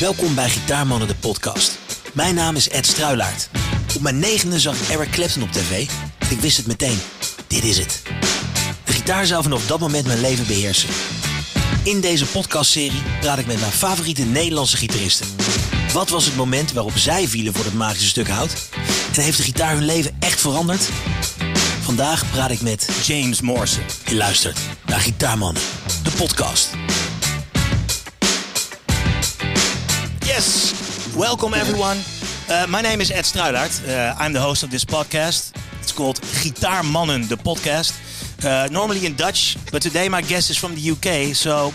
Welkom bij Gitaarmannen de podcast. Mijn naam is Ed Struilaert. Op mijn negende zag Eric Clapton op tv ik wist het meteen. Dit is het. De gitaar zou vanaf dat moment mijn leven beheersen. In deze podcastserie praat ik met mijn favoriete Nederlandse gitaristen. Wat was het moment waarop zij vielen voor het magische stuk hout? En heeft de gitaar hun leven echt veranderd? Vandaag praat ik met James Morrison. Je luistert naar Gitaarmannen, de podcast. Welcome everyone. Uh, my name is Ed Struijlaart. Uh, I'm the host of this podcast. It's called Gitaarmannen, the podcast. Uh, normally in Dutch, but today my guest is from the UK, so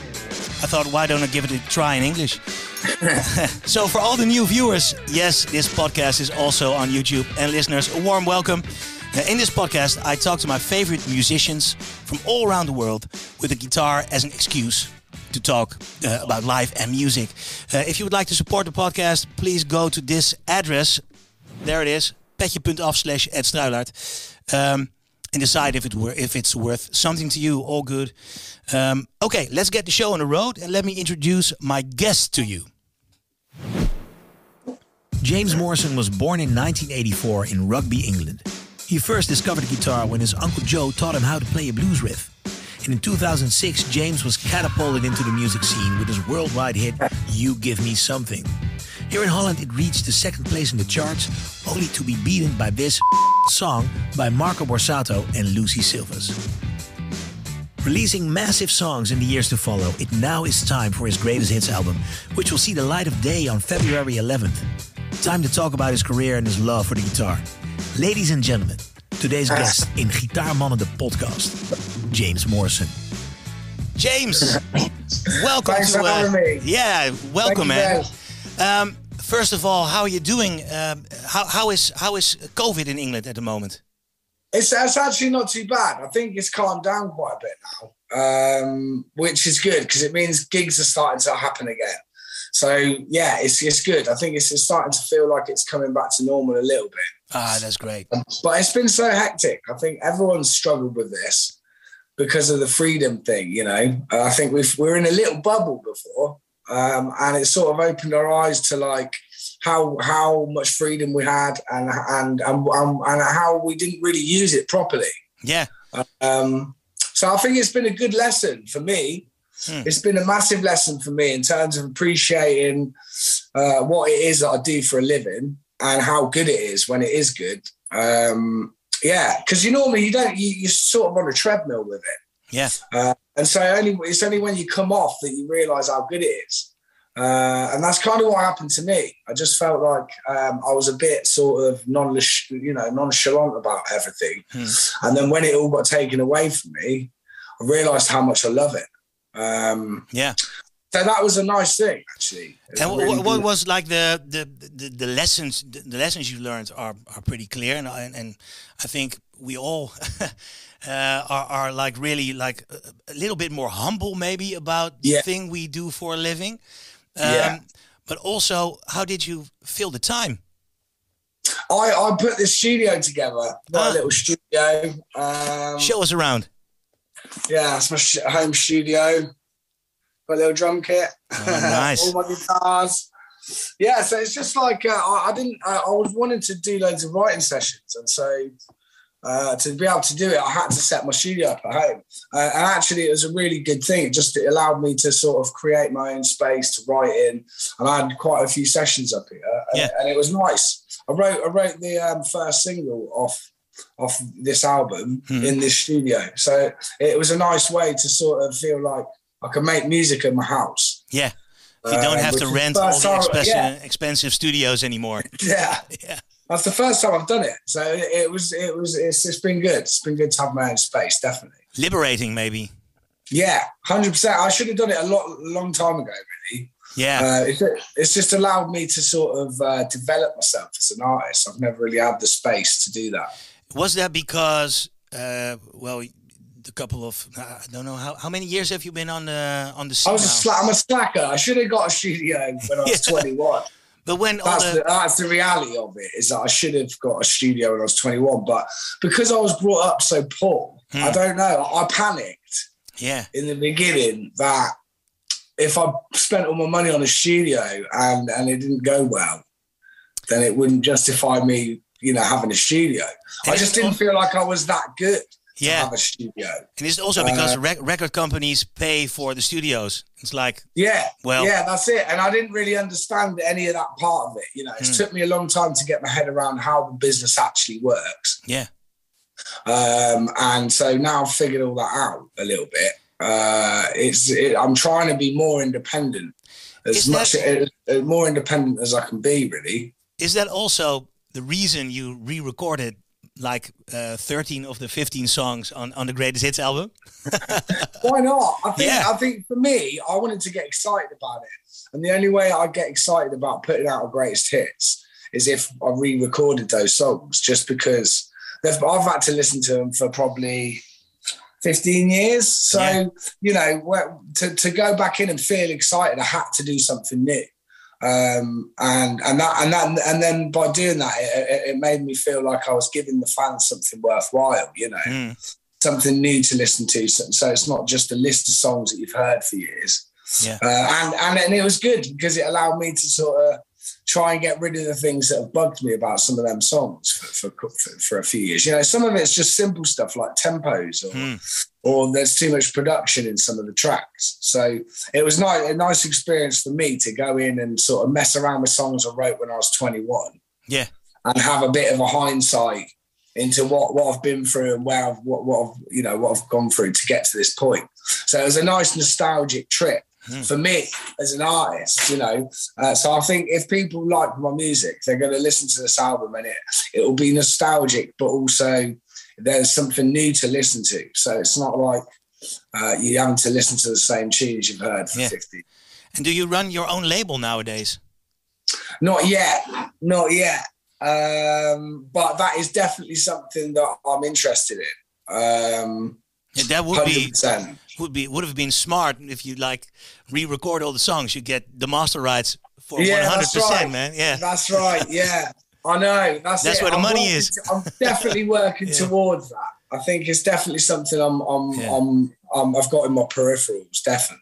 I thought, why don't I give it a try in English? so, for all the new viewers, yes, this podcast is also on YouTube. And listeners, a warm welcome. In this podcast, I talk to my favorite musicians from all around the world with a guitar as an excuse to talk uh, about life and music. Uh, if you would like to support the podcast, please go to this address. There it is, petje.af slash Ed Struijlaart. Um, and decide if it were if it's worth something to you. All good. Um, okay, let's get the show on the road and let me introduce my guest to you. James Morrison was born in 1984 in Rugby, England. He first discovered guitar when his Uncle Joe taught him how to play a blues riff. And in 2006, James was catapulted into the music scene with his worldwide hit, You Give Me Something. Here in Holland, it reached the second place in the charts, only to be beaten by this song by Marco Borsato and Lucy Silvas. Releasing massive songs in the years to follow, it now is time for his greatest hits album, which will see the light of day on February 11th. Time to talk about his career and his love for the guitar. Ladies and gentlemen, today's guest in Gitaarmannen the podcast, James Morrison. James, welcome Thanks to for me. yeah, welcome, man. Um, first of all, how are you doing? Um, how, how is how is COVID in England at the moment? It's, it's actually not too bad. I think it's calmed down quite a bit now, um, which is good because it means gigs are starting to happen again. So yeah, it's it's good. I think it's, it's starting to feel like it's coming back to normal a little bit. Ah, that's great. But it's been so hectic. I think everyone's struggled with this because of the freedom thing. You know, I think we've we're in a little bubble before, um, and it sort of opened our eyes to like how how much freedom we had and and and, and, and how we didn't really use it properly. Yeah, Um, so I think it's been a good lesson for me. Hmm. It's been a massive lesson for me in terms of appreciating uh, what it is that I do for a living and how good it is when it is good. Um, yeah, because you normally you don't you you sort of on a treadmill with it, yeah, uh, and so only it's only when you come off that you realise how good it is. Uh, and that's kind of what happened to me. I just felt like um, I was a bit sort of non, you know, nonchalant about everything. Hmm. And then when it all got taken away from me, I realised how much I love it. Um, yeah. So that was a nice thing, actually. And really what, what was like the the, the, the lessons the, the lessons you learned are, are pretty clear and, and and I think we all uh, are are like really like a, a little bit more humble maybe about Yeah. the thing we do for a living. Um, Yeah. But also, how did you fill the time? I, I put this studio together, my Ah. little studio. Um, Show us around. Yeah, it's my home studio. Got a little drum kit. Oh, nice. All my guitars. Yeah, so it's just like uh, I, I didn't. I, I was wanting to do loads of writing sessions, and so uh, to be able to do it, I had to set my studio up at home. Uh, and actually, it was a really good thing. It just it allowed me to sort of create my own space to write in, and I had quite a few sessions up here, and, Yeah. and it was nice. I wrote I wrote the um, first single off off this album Hmm. in this studio, so it was a nice way to sort of feel like I can make music at my house. Yeah. You don't Uh, have to rent all the expensive, yeah. expensive studios anymore. Yeah, Yeah. that's the first time I've done it. So it, it was it was it's, it's been good. It's been good to have my own space, definitely. Liberating, maybe. Yeah, hundred percent. I should have done it a lot long time ago. Really, Yeah. uh, it's, it's just allowed me to sort of uh, develop myself as an artist. I've never really had the space to do that. Was that because, uh, well, the couple of I don't know how how many years have you been on the on the scene I was a now? sla- I'm a slacker. I should have got a studio when I was Yeah. 21. But when all That's the, the, that's the reality of it. Is that I should have got a studio when I was 21, but because I was brought up so poor, Hmm. I don't know. I panicked yeah in the beginning that if I spent all my money on a studio and and it didn't go well, then it wouldn't justify me, you know, having a studio. And I just didn't al- feel like I was that good Yeah. have a studio. And it's also because Uh, rec- record companies pay for the studios. It's like, Yeah, Well- yeah, that's it. And I didn't really understand any of that part of it. You know, it Hmm. took me a long time to get my head around how the business actually works. yeah, Um, and so now I've figured all that out a little bit. Uh, it's it, I'm trying to be more independent, as Is much that- as, more independent as I can be. Really, is that also the reason you re-recorded like uh, 13 of the 15 songs on, on the Greatest Hits album? why not? I think Yeah. I think for me, I wanted to get excited about it, and the only way I get excited about putting out a greatest hits is if I re-recorded those songs, just because they've, I've had to listen to them for probably. 15 years. So, Yeah. you know, to, to go back in and feel excited, I had to do something new. Um, and and that and that and then by doing that, it, it- made me feel like I was giving the fans something worthwhile. You know, Mm. something new to listen to. So, so it's not just a list of songs that you've heard for years. Yeah. Uh, and, and and it was good because it allowed me to sort of try and get rid of the things that have bugged me about some of them songs for, for, for, for a few years. You know, some of it's just simple stuff like tempos or Hmm. Or there's too much production in some of the tracks. So it was nice, a nice experience for me to go in and sort of mess around with songs I wrote when I was 21 Yeah, and have a bit of a hindsight into what, what I've been through and where I've what, what I've you know what I've gone through to get to this point. So it was a nice nostalgic trip Hmm. for me as an artist, you know. Uh, so I think if people like my music, they're going to listen to this album and it it will be nostalgic, but also there's something new to listen to. So it's not like uh, you having to listen to the same tunes you've heard for Yeah. 50 and do you run your own label nowadays? Not yet, not yet. Um, but that is definitely something that I'm interested in. Um, Yeah, that would be 100%. would be would have been smart if you like re-record all the songs. You get the master rights for 100 that's percent, right. man. Yeah, That's right. Yeah, I know. That's That's where the I'm money working is. I'm definitely working Yeah. towards that. I think it's definitely something I'm, I'm, Yeah. I'm, I'm I've got in my peripherals, definitely.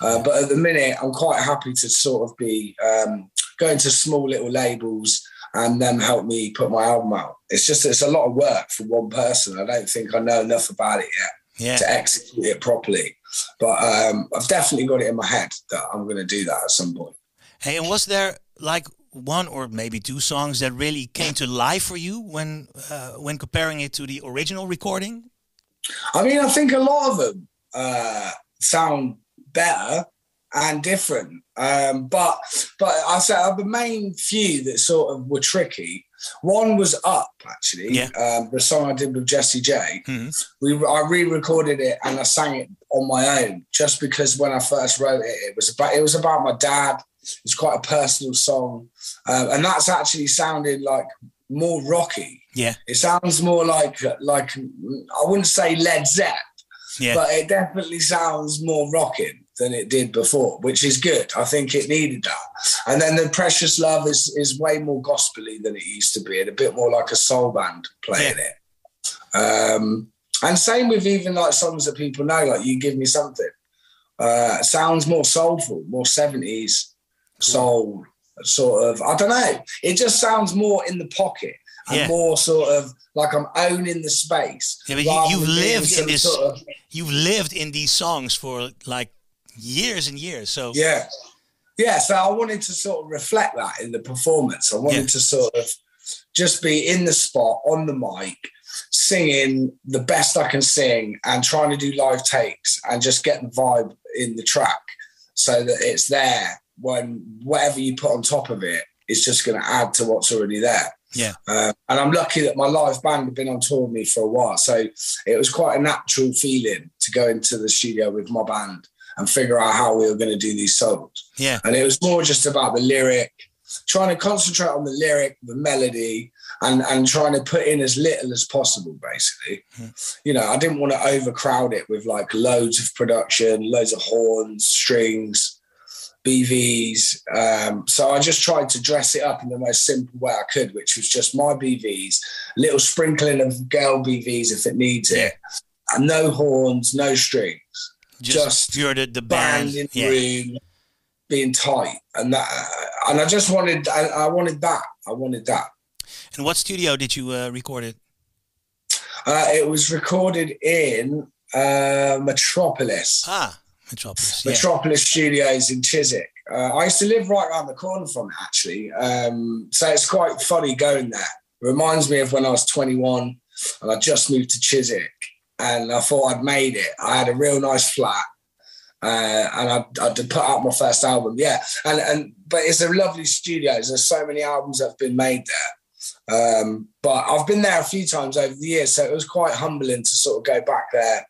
Uh, but at the minute, I'm quite happy to sort of be um, going to small little labels and them help me put my album out. It's just it's a lot of work for one person. I don't think I know enough about it yet yeah. to execute it properly. But um, I've definitely got it in my head that I'm going to do that at some point. Hey, and was there like one or maybe two songs that really came to life for you when uh, when comparing it to the original recording? I mean, I think a lot of them uh, sound better and different. Um, but but I say uh, the main few that sort of were tricky. One was up actually. Yeah. Um, the song I did with Jessie J. Mhm. We I re-recorded it and I sang it on my own just because when I first wrote it, it was about it was about my dad. It's quite a personal song, um, and that's actually sounded like more rocky. Yeah, It sounds more like like I wouldn't say Led Zepp, yeah, but it definitely sounds more rocking than it did before, which is good. I think it needed that. And then the Precious Love is is way more gospely than it used to be, and a bit more like a soul band playing it. Um, and same with even like songs that people know, like "You Give Me Something." Uh, sounds more soulful, more seventies soul sort of. I don't know. It just sounds more in the pocket and Yeah. more sort of like I'm owning the space. Yeah, but you, you've lived in this- sort of- you've lived in these songs for like years and years. So Yeah. Yeah. So I wanted to sort of reflect that in the performance. I wanted Yeah. to sort of just be in the spot on the mic, singing the best I can sing and trying to do live takes and just get the vibe in the track so that it's there when whatever you put on top of it is just going to add to what's already there. yeah, Uh, and I'm lucky that my live band have been on tour with me for a while. So it was quite a natural feeling to go into the studio with my band and figure out how we were going to do these songs. yeah, And it was more just about the lyric, trying to concentrate on the lyric, the melody, and, and trying to put in as little as possible, basically. You know, I didn't want to overcrowd it with like loads of production, loads of horns, strings. BVs. Um, so I just tried to dress it up in the most simple way I could, which was just my BVs, little sprinkling of girl BVs if it needs it, and no horns, no strings. Just, just you're the, the band. band in the yeah. room, being tight, and that, and I just wanted, I, I wanted that, I wanted that. And what studio did you uh, record it? Uh, it was recorded in uh, Metropolis, Ah, Metropolis. Metropolis Studios in Chiswick. Uh, I used to live right around the corner from it, actually. Um, so it's quite funny going there. reminds me of when I was 21 and I just moved to Chiswick and I thought I'd made it. I had a real nice flat. Uh, and I'd, I'd put out my first album, yeah. And and but it's a lovely studio. There's so many albums that have been made there. Um, but I've been there a few times over the years, so it was quite humbling to sort of go back there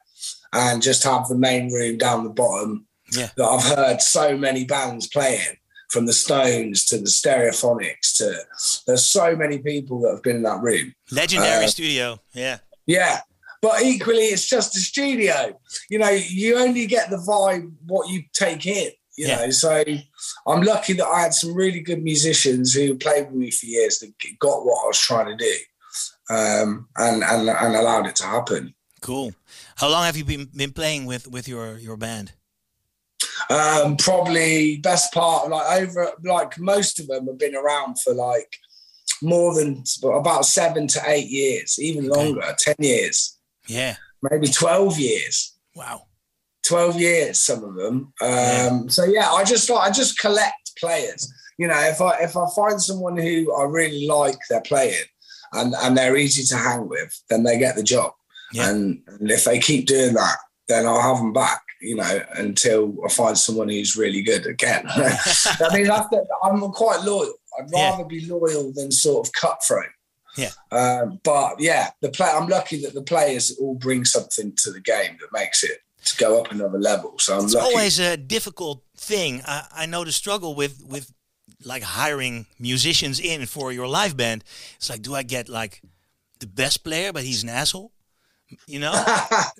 and just have the main room down the bottom Yeah. that I've heard so many bands playing, from the Stones to the Stereophonics to there's so many people that have been in that room. Legendary Uh, studio. Yeah. Yeah. But equally, it's just a studio. You know, you only get the vibe what you take in. You Yeah. know, so I'm lucky that I had some really good musicians who played with me for years that got what I was trying to do, um, and and and allowed it to happen. Cool. How long have you been been playing with with your your band? Um, probably best part like over like most of them have been around for like more than about seven to eight years, even Okay. longer, ten years, Yeah. maybe twelve years. Wow. 12 years some of them um Yeah. so yeah i just like i just collect players you know if i if i find someone who i really like their playing and and they're easy to hang with then they get the job Yeah. and, and if they keep doing that then i'll have them back you know until i find someone who's really good again i mean the, i'm quite loyal i'd Yeah. rather be loyal than sort of cutthroat Yeah. um, but yeah, the play. I'm lucky that the players all bring something to the game that makes it to go up another level. So I'm It's lucky. always a difficult thing. I, I know the struggle with with like hiring musicians in for your live band. It's like, do I get like the best player, but he's an asshole, you know,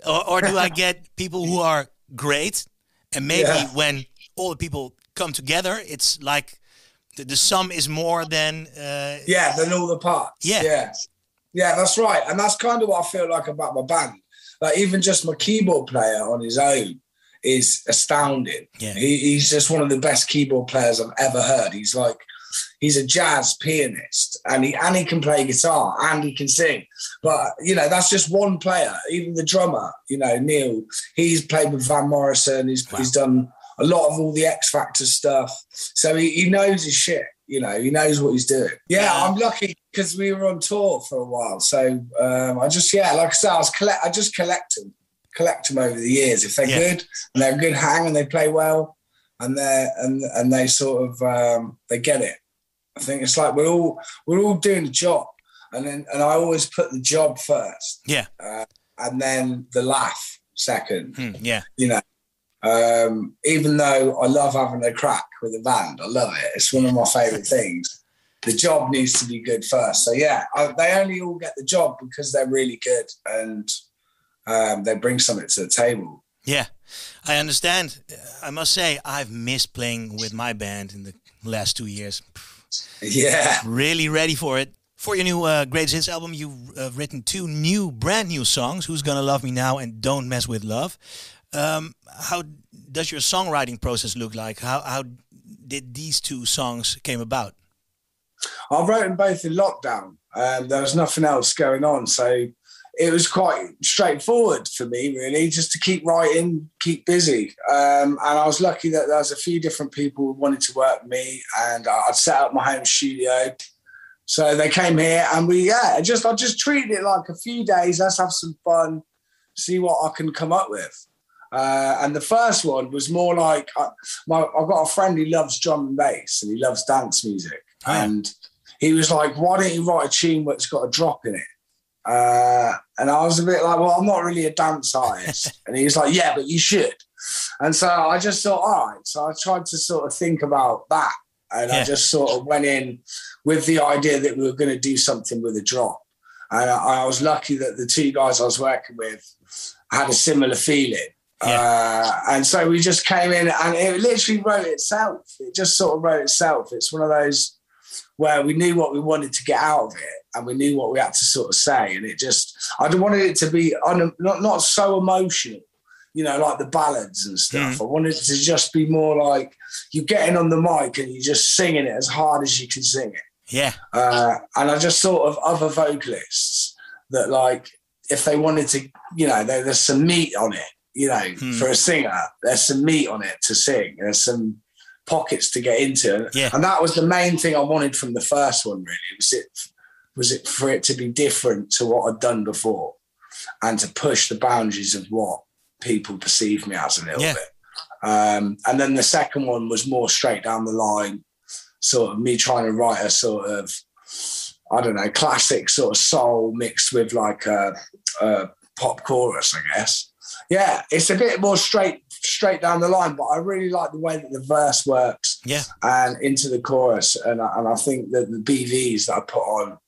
or, or do I get people who are great and maybe Yeah. when all the people come together, it's like the, the sum is more than uh, yeah, than all the parts. Yeah. yeah, yeah. That's right, and that's kind of what I feel like about my band. Like even just my keyboard player on his own is astounding. Yeah. He, he's just one of the best keyboard players I've ever heard. He's like he's a jazz pianist and he and he can play guitar and he can sing. But you know, that's just one player. Even the drummer, you know, Neil, he's played with Van Morrison, he's Wow. he's done a lot of all the X Factor stuff. So he, he knows his shit, you know, he knows what he's doing. Yeah. I'm lucky because we were on tour for a while. So um, I just yeah, like I said, I was collect I just collect them. Collect them over the years. If they're Yeah. good and they're a good hang and they play well and they and and they sort of um, they get it. I think it's like we're all we're all doing the job, and then and I always put the job first, yeah, and then the laugh second. Hmm, yeah, You know, um, even though I love having a crack with a band, I love it. It's one of my favorite things. The job needs to be good first. So yeah, I, they only all get the job because they're really good and um, they bring something to the table. yeah. I understand. I must say, I've missed playing with my band in the last two years. Yeah. really ready for it. For your new uh, Greatest Hits album, you've uh, written two new, brand new songs: "Who's Gonna Love Me Now" and "Don't Mess with Love." Um, how does your songwriting process look like? How how did these two songs came about? I wrote them both in lockdown. Um, there was nothing else going on, so it was quite straightforward for me, really, just to keep writing, keep busy. Um, and I was lucky that there was a few different people who wanted to work with me, and I'd set up my home studio. So they came here, and we yeah, just I just treated it like a few days. Let's have some fun, see what I can come up with. Uh, and the first one was more like I, my, I've got a friend who loves drum and bass, and he loves dance music, Oh, and he was like, "Why don't you write a tune that's got a drop in it?" Uh, and I was a bit like, "Well, I'm not really a dance artist," and he was like, "Yeah, but you should." And so I just thought, all right. So I tried to sort of think about that, and Yeah. I just sort of went in with the idea that we were going to do something with a drop. And I, I was lucky that the two guys I was working with had a similar feeling. Uh, and so we just came in and it literally wrote itself. It just sort of wrote itself. It's one of those where we knew what we wanted to get out of it and we knew what we had to sort of say. And it just, I wanted it to be un, not, not so emotional. you know, like the ballads and stuff. Mm. I wanted to just be more like you're getting on the mic and you're just singing it as hard as you can sing it. Yeah. Uh, and I just thought of other vocalists that, like, if they wanted to, you know, there, there's some meat on it, you know, mm. for a singer, there's some meat on it to sing. There's some pockets to get into. Yeah. And that was the main thing I wanted from the first one, really. Was it was it for it to be different to what I'd done before and to push the boundaries of what people perceive me as a little yeah. bit. Um, and then the second one was more straight down the line, sort of me trying to write a sort of, I don't know, classic sort of soul mixed with like a, a pop chorus, I guess. Yeah, it's a bit more straight straight down the line, but I really like the way that the verse works. Yeah, and into the chorus, and I, and I think that the BVs that I put on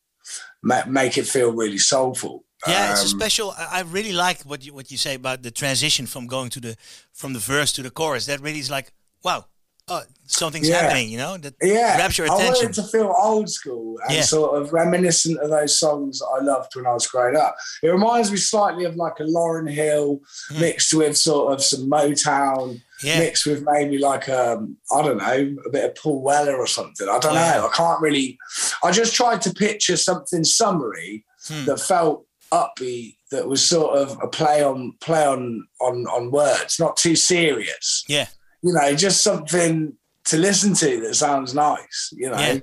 make it feel really soulful. Yeah, it's a um, special. I really like what you what you say about the transition from going to the from the verse to the chorus. That really is like, wow, oh, something's yeah. happening. You know, that yeah. grabs your attention. I wanted to feel old school and yeah. sort of reminiscent of those songs I loved when I was growing up. It reminds me slightly of like a Lauryn Hill mm. mixed with sort of some Motown. Yeah. Mixed with maybe like um, I don't know, a bit of Paul Weller or something. I don't oh, know. I can't really. I just tried to picture something summary hmm. that felt upbeat that was sort of a play on play on on on words, not too serious. Yeah, you know, just something to listen to that sounds nice. You know, yeah.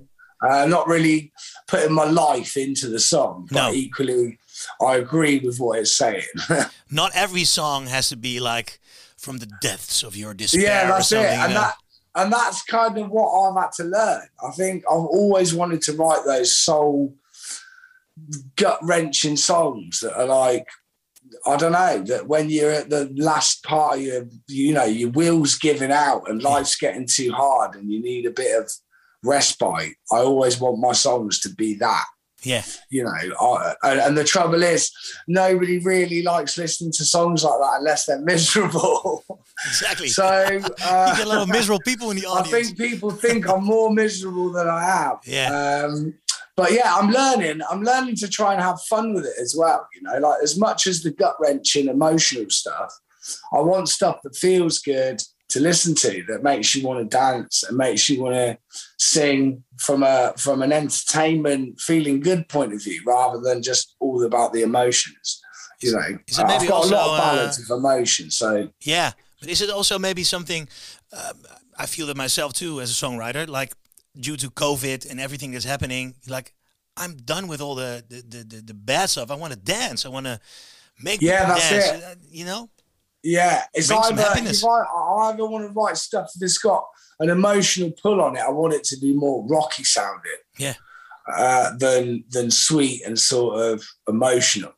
uh, not really putting my life into the song, but no. equally, I agree with what it's saying. not every song has to be like from the depths of your despair. Yeah, that's it, and uh, that and that's kind of what I've had to learn. I think I've always wanted to write those soul gut wrenching songs that are like I don't know that when you're at the last part of your, you know, your wheels giving out and life's getting too hard and you need a bit of respite. I always want my songs to be that. Yeah. You know, I, and, the trouble is, nobody really likes listening to songs like that unless they're miserable. Exactly. so uh, you get a lot of miserable people in the audience. I think people think I'm more miserable than I am. Yeah. Um, but yeah, I'm learning. I'm learning to try and have fun with it as well. You know, like as much as the gut wrenching emotional stuff, I want stuff that feels good to listen to, that makes you want to dance and makes you want to sing from a from an entertainment, feeling good point of view, rather than just all about the emotions. You know, I've got also, a lot of balance uh, of emotion. So yeah, but is it also maybe something? Um, I feel that myself too as a songwriter. Like due to COVID and everything that's happening, like I'm done with all the the, the, the, the bad stuff. I want to dance. I want to make yeah, that's dance. it. Uh, you know. Yeah, it's Bring either if I, I either want to write stuff that's got an emotional pull on it. I want it to be more rocky sounding. Yeah. Uh, than than sweet and sort of emotional.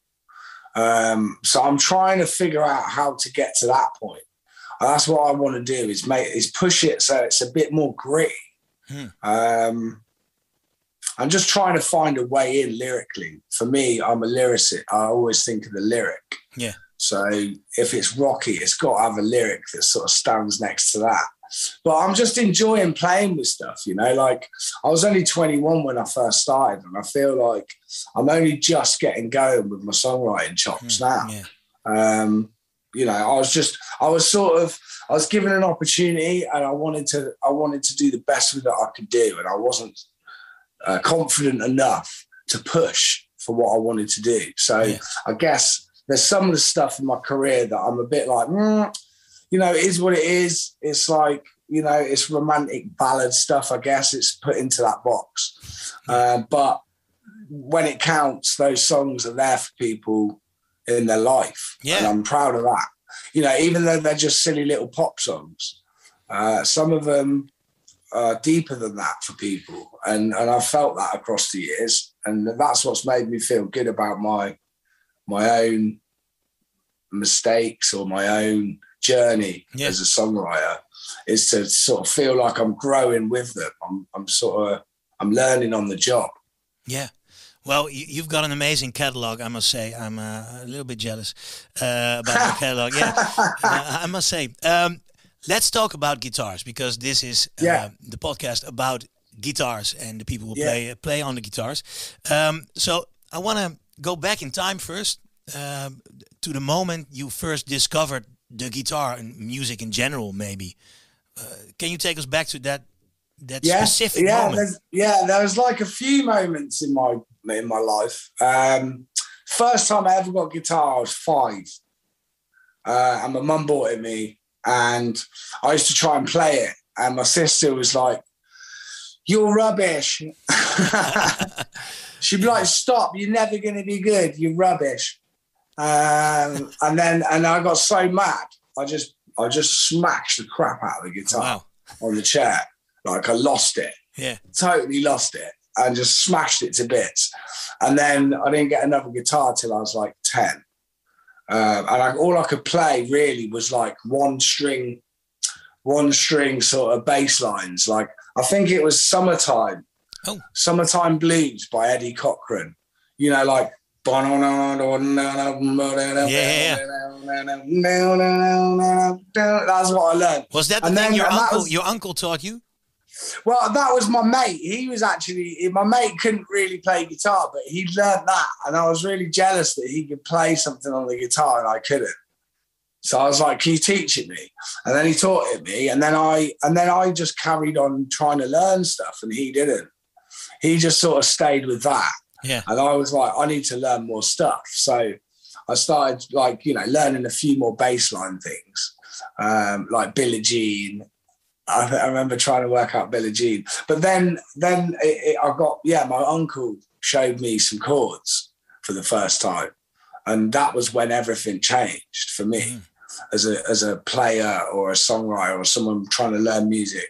Um, so I'm trying to figure out how to get to that point. And that's what I want to do is make is push it so it's a bit more gritty Hmm. Um, I'm just trying to find a way in lyrically. For me, I'm a lyricist. I always think of the lyric. Yeah. So if it's rocky, it's got to have a lyric that sort of stands next to that. But I'm just enjoying playing with stuff, you know. Like I was only 21 when I first started, and I feel like I'm only just getting going with my songwriting chops mm, now. Yeah. Um, you know, I was just, I was sort of, I was given an opportunity, and I wanted to, I wanted to do the best with it I could do, and I wasn't uh, confident enough to push for what I wanted to do. So yeah. I guess there's some of the stuff in my career that I'm a bit like, mm, you know, it is what it is. It's like, you know, it's romantic ballad stuff. I guess it's put into that box, uh, but when it counts, those songs are there for people in their life. Yeah. And I'm proud of that. You know, even though they're just silly little pop songs, uh, some of them are deeper than that for people. And and I've felt that across the years. And that's what's made me feel good about my my own mistakes or my own journey yeah. as a songwriter is to sort of feel like I'm growing with them. I'm I'm sort of I'm learning on the job. Yeah. Well, you've got an amazing catalog, I must say. I'm uh, a little bit jealous uh, about your catalog. Yeah, uh, I must say. Um, let's talk about guitars because this is uh, yeah. the podcast about guitars and the people who yeah. play play on the guitars. Um, so I want to go back in time first um, to the moment you first discovered the guitar and music in general, maybe. Uh, can you take us back to that that yeah, specific yeah, moment? yeah. There was like a few moments in my in my life. Um, first time I ever got a guitar, I was five, uh, and my mum bought it me, and I used to try and play it, and my sister was like, "You're rubbish." She'd be like, "Stop! You're never going to be good. You're rubbish." Um, and then, and I got so mad, I just, I just smashed the crap out of the guitar Wow. on the chair. Like I lost it Yeah. totally lost it and just smashed it to bits. And then I didn't get another guitar till I was like 10. Um, and I, all I could play really was like one string, one string sort of bass lines. Like I think it was Summertime, Oh. Summertime Blues by Eddie Cochran. You know, like. That's what I learned. Was that the And thing then- your uncle was- your uncle taught you? Well, that was my mate. He was actually my mate couldn't really play guitar, but he learned that, and I was really jealous that he could play something on the guitar and I couldn't. So I was like, "Can you teach it me?" And then he taught it me, and then I and then I just carried on trying to learn stuff, and he didn't. He just sort of stayed with that, Yeah. and I was like, "I need to learn more stuff." So I started like you know learning a few more bassline things, um, like Billie Jean I, I remember trying to work out Billie Jean, but then then it, it, I got yeah. My uncle showed me some chords for the first time, and that was when everything changed for me Mm. as a as a player or a songwriter or someone trying to learn music.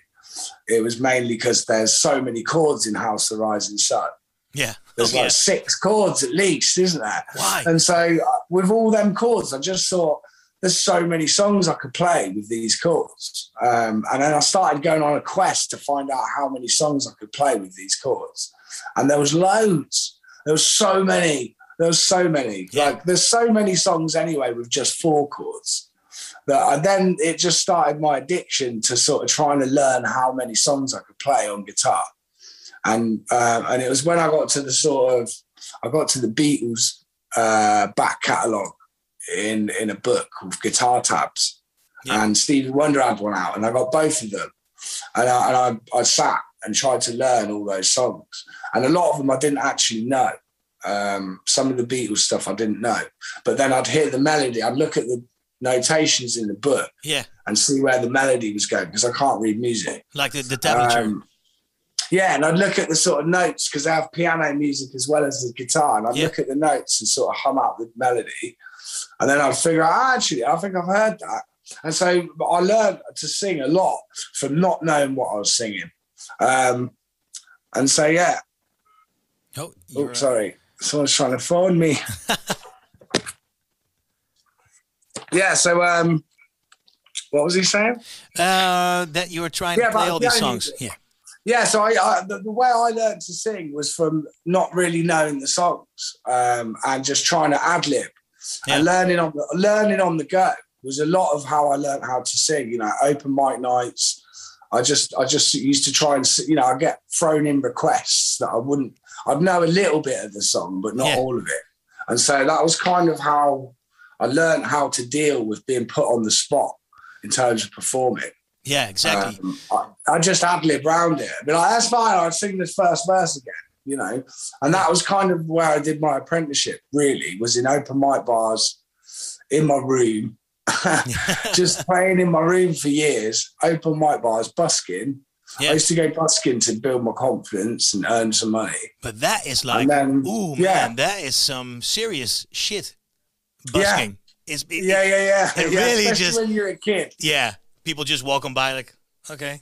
It was mainly because there's so many chords in House of the Rising Sun. Yeah. There's Oh, like yeah. six chords at least, isn't there? Why? And so uh, with all them chords, I just thought there's so many songs I could play with these chords. Um, and then I started going on a quest to find out how many songs I could play with these chords. And there was loads. There was so many. There was so many. Yeah. Like there's so many songs anyway with just four chords. That I, then it just started my addiction to sort of trying to learn how many songs I could play on guitar. And uh, and it was when I got to the sort of I got to the Beatles uh, back catalogue in in a book with Guitar Tabs, Yeah. and Stevie Wonder had one out, and I got both of them, and I, and I, I sat and tried to learn all those songs, and a lot of them I didn't actually know. Um, some of the Beatles stuff I didn't know, but then I'd hear the melody, I'd look at the notations in the book Yeah. and see where the melody was going because I can't read music. Like the, the tablature. Um, yeah, and I'd look at the sort of notes because they have piano music as well as the guitar, and I'd Yeah. look at the notes and sort of hum out the melody, and then I'd figure out "Ah, actually I think I've heard that, and so I learned to sing a lot from not knowing what I was singing, um, and so yeah. oh, Oh, you're, uh, sorry, someone's trying to phone me. yeah, so um, what was he saying? uh, that you were trying Yeah, to play all these songs. music. Yeah. Yeah, so I, I the, the way I learned to sing was from not really knowing the songs um, and just trying to ad lib Yeah. and learning on the, learning on the go was a lot of how I learned how to sing. You know, open mic nights. I just I just used to try and you know I get thrown in requests that I wouldn't I'd know a little bit of the song but not Yeah. all of it, and so that was kind of how I learned how to deal with being put on the spot in terms of performing. Yeah, exactly. Um, I, I just ad lib round it. Be like, that's fine. I'd sing this first verse again, you know. And that was kind of where I did my apprenticeship. Really, was in open mic bars in my room, just playing in my room for years. Open mic bars, busking. Yeah. I used to go busking to build my confidence and earn some money. but that is like, then, ooh, yeah. man, that is some serious shit. Yeah. Busking. It's, it- yeah, yeah, yeah. It yeah really especially just- when you're a kid. yeah. People just walking by like, okay.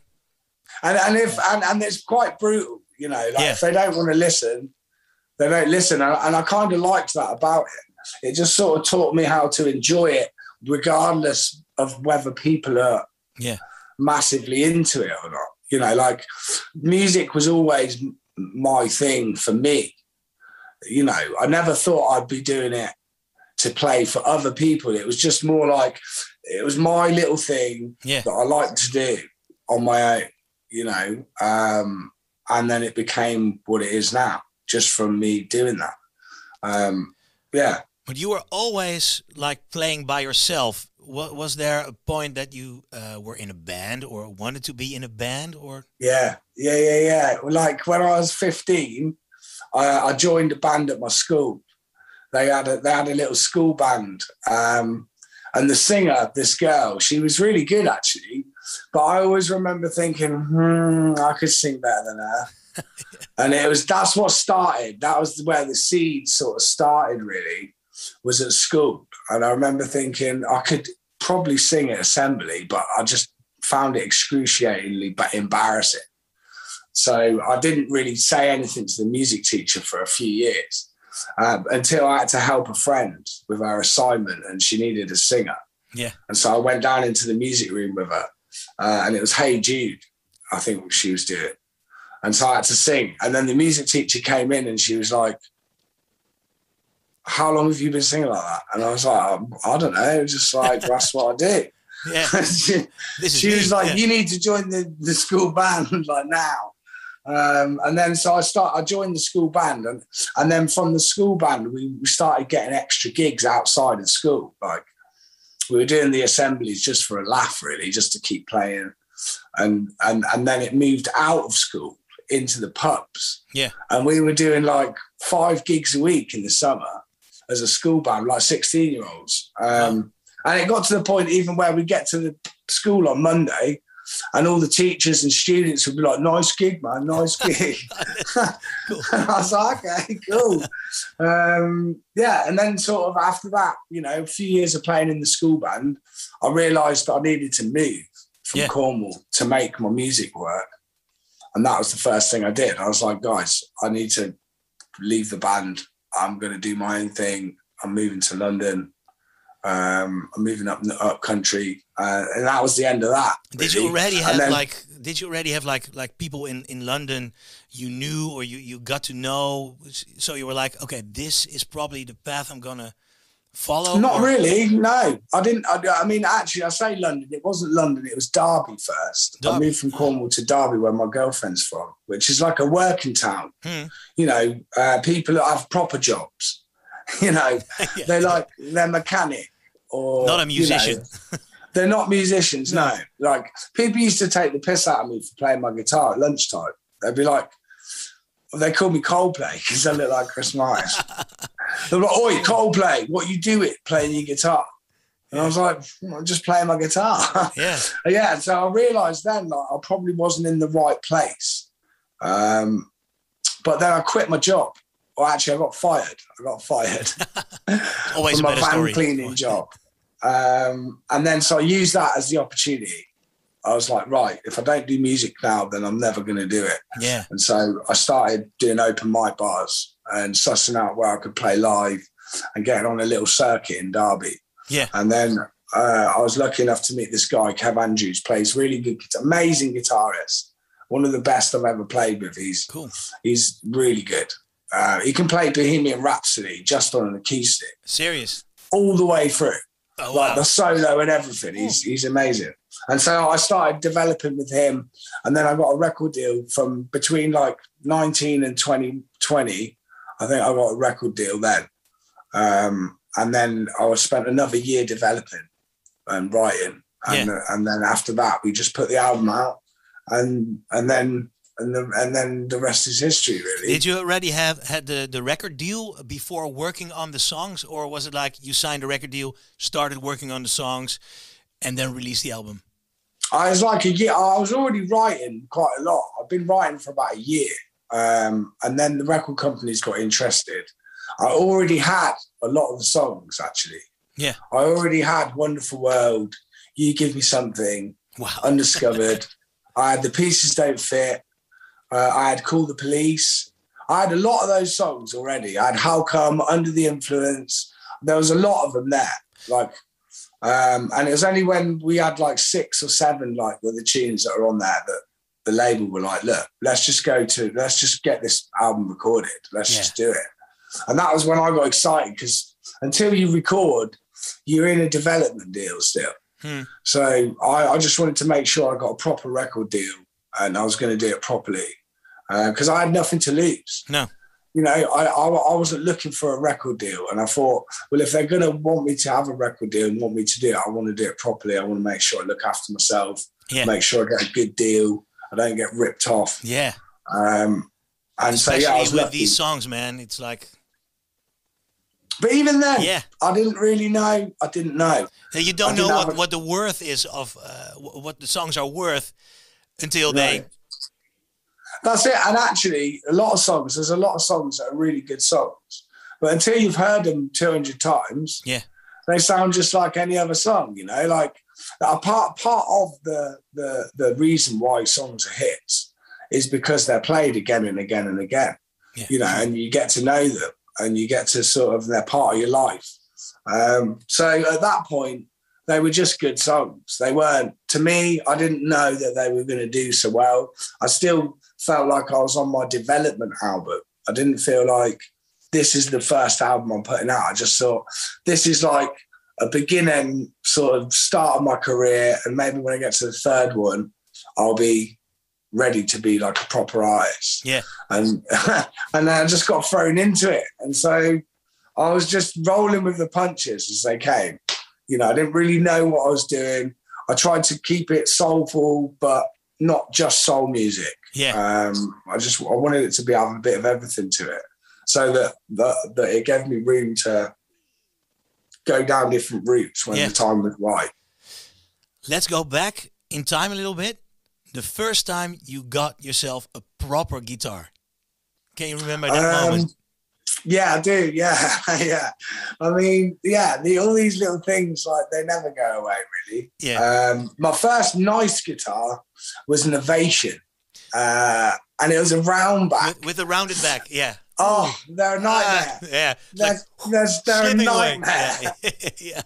and and if and, and it's quite brutal, you know. Like Yeah. if they don't want to listen, they don't listen, and, and I kind of liked that about it. It just sort of taught me how to enjoy it, regardless of whether people are Yeah. massively into it or not. You know, like music was always my thing for me. You know, I never thought I'd be doing it to play for other people. It was just more like it was my little thing Yeah. that I like to do on my own, you know. Um, and then it became what it is now, just from me doing that. Um, yeah. But you were always like playing by yourself. Wa- Was there a point that you uh, were in a band or wanted to be in a band or? Yeah, yeah, yeah, yeah. Like when I was 15, I, I joined a band at my school. They had a they had a little school band, um, and the singer, this girl, she was really good actually. But I always remember thinking, hmm, I could sing better than her. and it was that's what started. That was where the seed sort of started. Really, was at school, and I remember thinking I could probably sing at assembly, but I just found it excruciatingly ba- embarrassing. So I didn't really say anything to the music teacher for a few years um, until I had to help a friend with her assignment and she needed a singer. Yeah. And so I went down into the music room with her uh, and it was Hey Jude, I think she was doing. And so I had to sing. And then the music teacher came in and she was like, How long have you been singing like that? And I was like, I don't know. It was Just like, that's what I do. Yeah. she, she was like, yeah. "You need to join the, the school band like now." Um, and then so I start. I joined the school band, and and then from the school band, we, we started getting extra gigs outside of school. Like we were doing the assemblies just for a laugh, really, just to keep playing. And and and then it moved out of school into the pubs. Yeah. And we were doing like five gigs a week in the summer as a school band, like 16 year olds. Um, And it got to the point even where we get to the school on Monday and all the teachers and students would be like, nice gig, man, nice gig. And I was like, okay, cool. Um, yeah. And then sort of after that, you know, a few years of playing in the school band, I realized that I needed to move from Yeah. Cornwall to make my music work. And that was the first thing I did. I was like, guys, I need to leave the band. I'm going to do my own thing. I'm moving to London. Um, I'm moving up up country, uh, and that was the end of that. Did you already have then- like? Did you already have like like people in in London you knew or you you got to know? So you were like, okay, this is probably the path I'm gonna follow. Not or- really. No, I didn't. I, I mean, actually, I say London. It wasn't London. It was Derby first. I moved from Cornwall to Derby, where my girlfriend's from, which is like a working town. Hmm. You know, uh, people that have proper jobs. You know, Yeah. they're like they're mechanic or Not a you know, musician. they're not musicians. No, like people used to take the piss out of me for playing my guitar at lunchtime. They'd be like, they called me Coldplay because I look like Chris Myers. They're like, "Oi, Coldplay, what you do it playing your guitar?" And I was like, "I'm just playing my guitar." Yeah. yeah, so I realised then like I probably wasn't in the right place. Um, but then I quit my job. Well, actually, I got fired. I got fired Always from a my better van story. cleaning job. Um, and then so I used that as the opportunity. I was like, right, if I don't do music now, then I'm never going to do it. Yeah. And so I started doing open mic bars and sussing out where I could play live and getting on a little circuit in Derby. Yeah. And then uh, I was lucky enough to meet this guy, Kev Andrews, plays really good, amazing guitarist, one of the best I've ever played with. He's Cool. he's really good. Uh, he can play Bohemian Rhapsody just on an acoustic Serious. all the way through Oh like wow. the solo and everything. He's he's amazing. And so I started developing with him, and then I got a record deal from between like 19 and 2020. I think I got a record deal then, um, and then I was spent another year developing and writing, and and then after that we just put the album out, and and then. And, the, and then the rest is history, really. Did you already have had the, the record deal before working on the songs, or was it like you signed a record deal, started working on the songs, and then released the album? I was like a year. I was already writing quite a lot. I've been writing for about a year, um, and then the record companies got interested. I already had a lot of the songs actually. Yeah. I already had "Wonderful World," "You Give Me Something," Wow. "Undiscovered." I had "The Pieces Don't Fit." Uh, I had "Call the Police." I had a lot of those songs already. I had "How Come," "Under the Influence." There was a lot of them there. Like um, and it was only when we had like six or seven like were the tunes that are on there that the label were like, look, let's just go to let's just get this album recorded. Let's Yeah. just do it. And that was when I got excited because until you record, you're in a development deal still. Hmm. So I, I just wanted to make sure I got a proper record deal and I was going to do it properly because I had nothing to lose. No. you know, I, I, I wasn't looking for a record deal, and I thought, well, if they're going to want me to have a record deal and want me to do it, I want to do it properly. I want to make sure I look after myself, Yeah. make sure I get a good deal, I don't get ripped off. Yeah. Um, and Especially so yeah, I was with lucky. these songs, man. It's like, But even then, yeah. I didn't really know. I didn't know. You don't know what, a- what the worth is of uh, what the songs are worth until they. That's it. And actually, a lot of songs. There's a lot of songs that are really good songs, but until you've heard them 200 times, Yeah. they sound just like any other song. You know, like a part part of the the the reason why songs are hits is because they're played again and again and again. Yeah. You know, and you get to know them, and you get to sort of they're part of your life. Um, so at that point, they were just good songs. They weren't to me. I didn't know that they were going to do so well. I still felt like I was on my development album. I didn't feel like this is the first album I'm putting out. I just thought this is like a beginning sort of start of my career, and maybe when I get to the third one, I'll be ready to be like a proper artist. Yeah. And and then I just got thrown into it, and so I was just rolling with the punches as they came. You know, I didn't really know what I was doing. I tried to keep it soulful, but not just soul music. Yeah. Um, I just I wanted it to be have a bit of everything to it, so that that, that it gave me room to go down different routes when Yeah. the time was right. Let's go back in time a little bit. The first time you got yourself a proper guitar. Can you remember that Um, moment? Yeah, I do. Yeah, yeah. I mean, yeah, the, all these little things like they never go away. Really. Yeah. Um, my first nice guitar was an Ovation, uh, and it was a round back. with, with a rounded back. Yeah. Oh, they're a nightmare. Ah, yeah. It's like They're, they're, they're a nightmare. Yeah. yeah.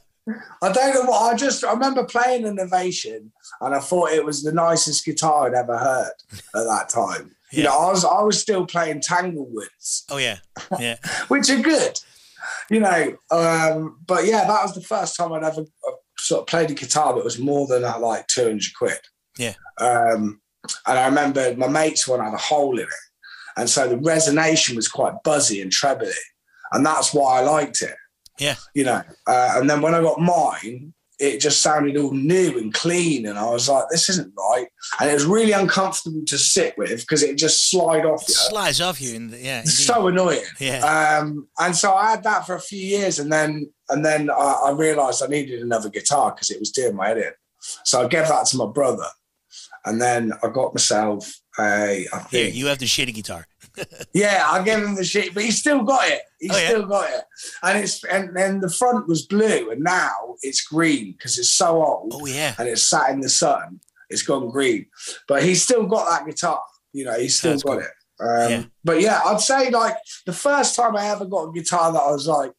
I don't know what. I just I remember playing an Ovation, and I thought it was the nicest guitar I'd ever heard at that time. You know, I was I was still playing Tanglewoods, Oh yeah. Yeah. which are good. You know, um, but yeah, that was the first time I'd ever uh, sort of played a guitar that was more than uh, like two hundred quid. Yeah. Um, and I remember my mate's one had a hole in it, and so the resonation was quite buzzy and trebly, and that's why I liked it. Yeah. You know, uh, and then when I got mine, it just sounded all new and clean, and I was like, "This isn't right," and it was really uncomfortable to sit with because it just slide off you. slides off you in the yeah. It's indeed. so annoying. yeah. Um, and so I had that for a few years, and then and then I, I realised I needed another guitar because it was doing my head in. So I gave that to my brother, and then I got myself a. I Here, think, you have the shitty guitar. Yeah, I gave him the shit, but he still got it. He Oh, yeah? still got it, and it's and then the front was blue, and now it's green because it's so old Oh yeah. and it's sat in the sun. It's gone green, but he's still got that guitar. You know, he's still That's got cool. it. Um, Yeah. But yeah, I'd say like the first time I ever got a guitar that I was like,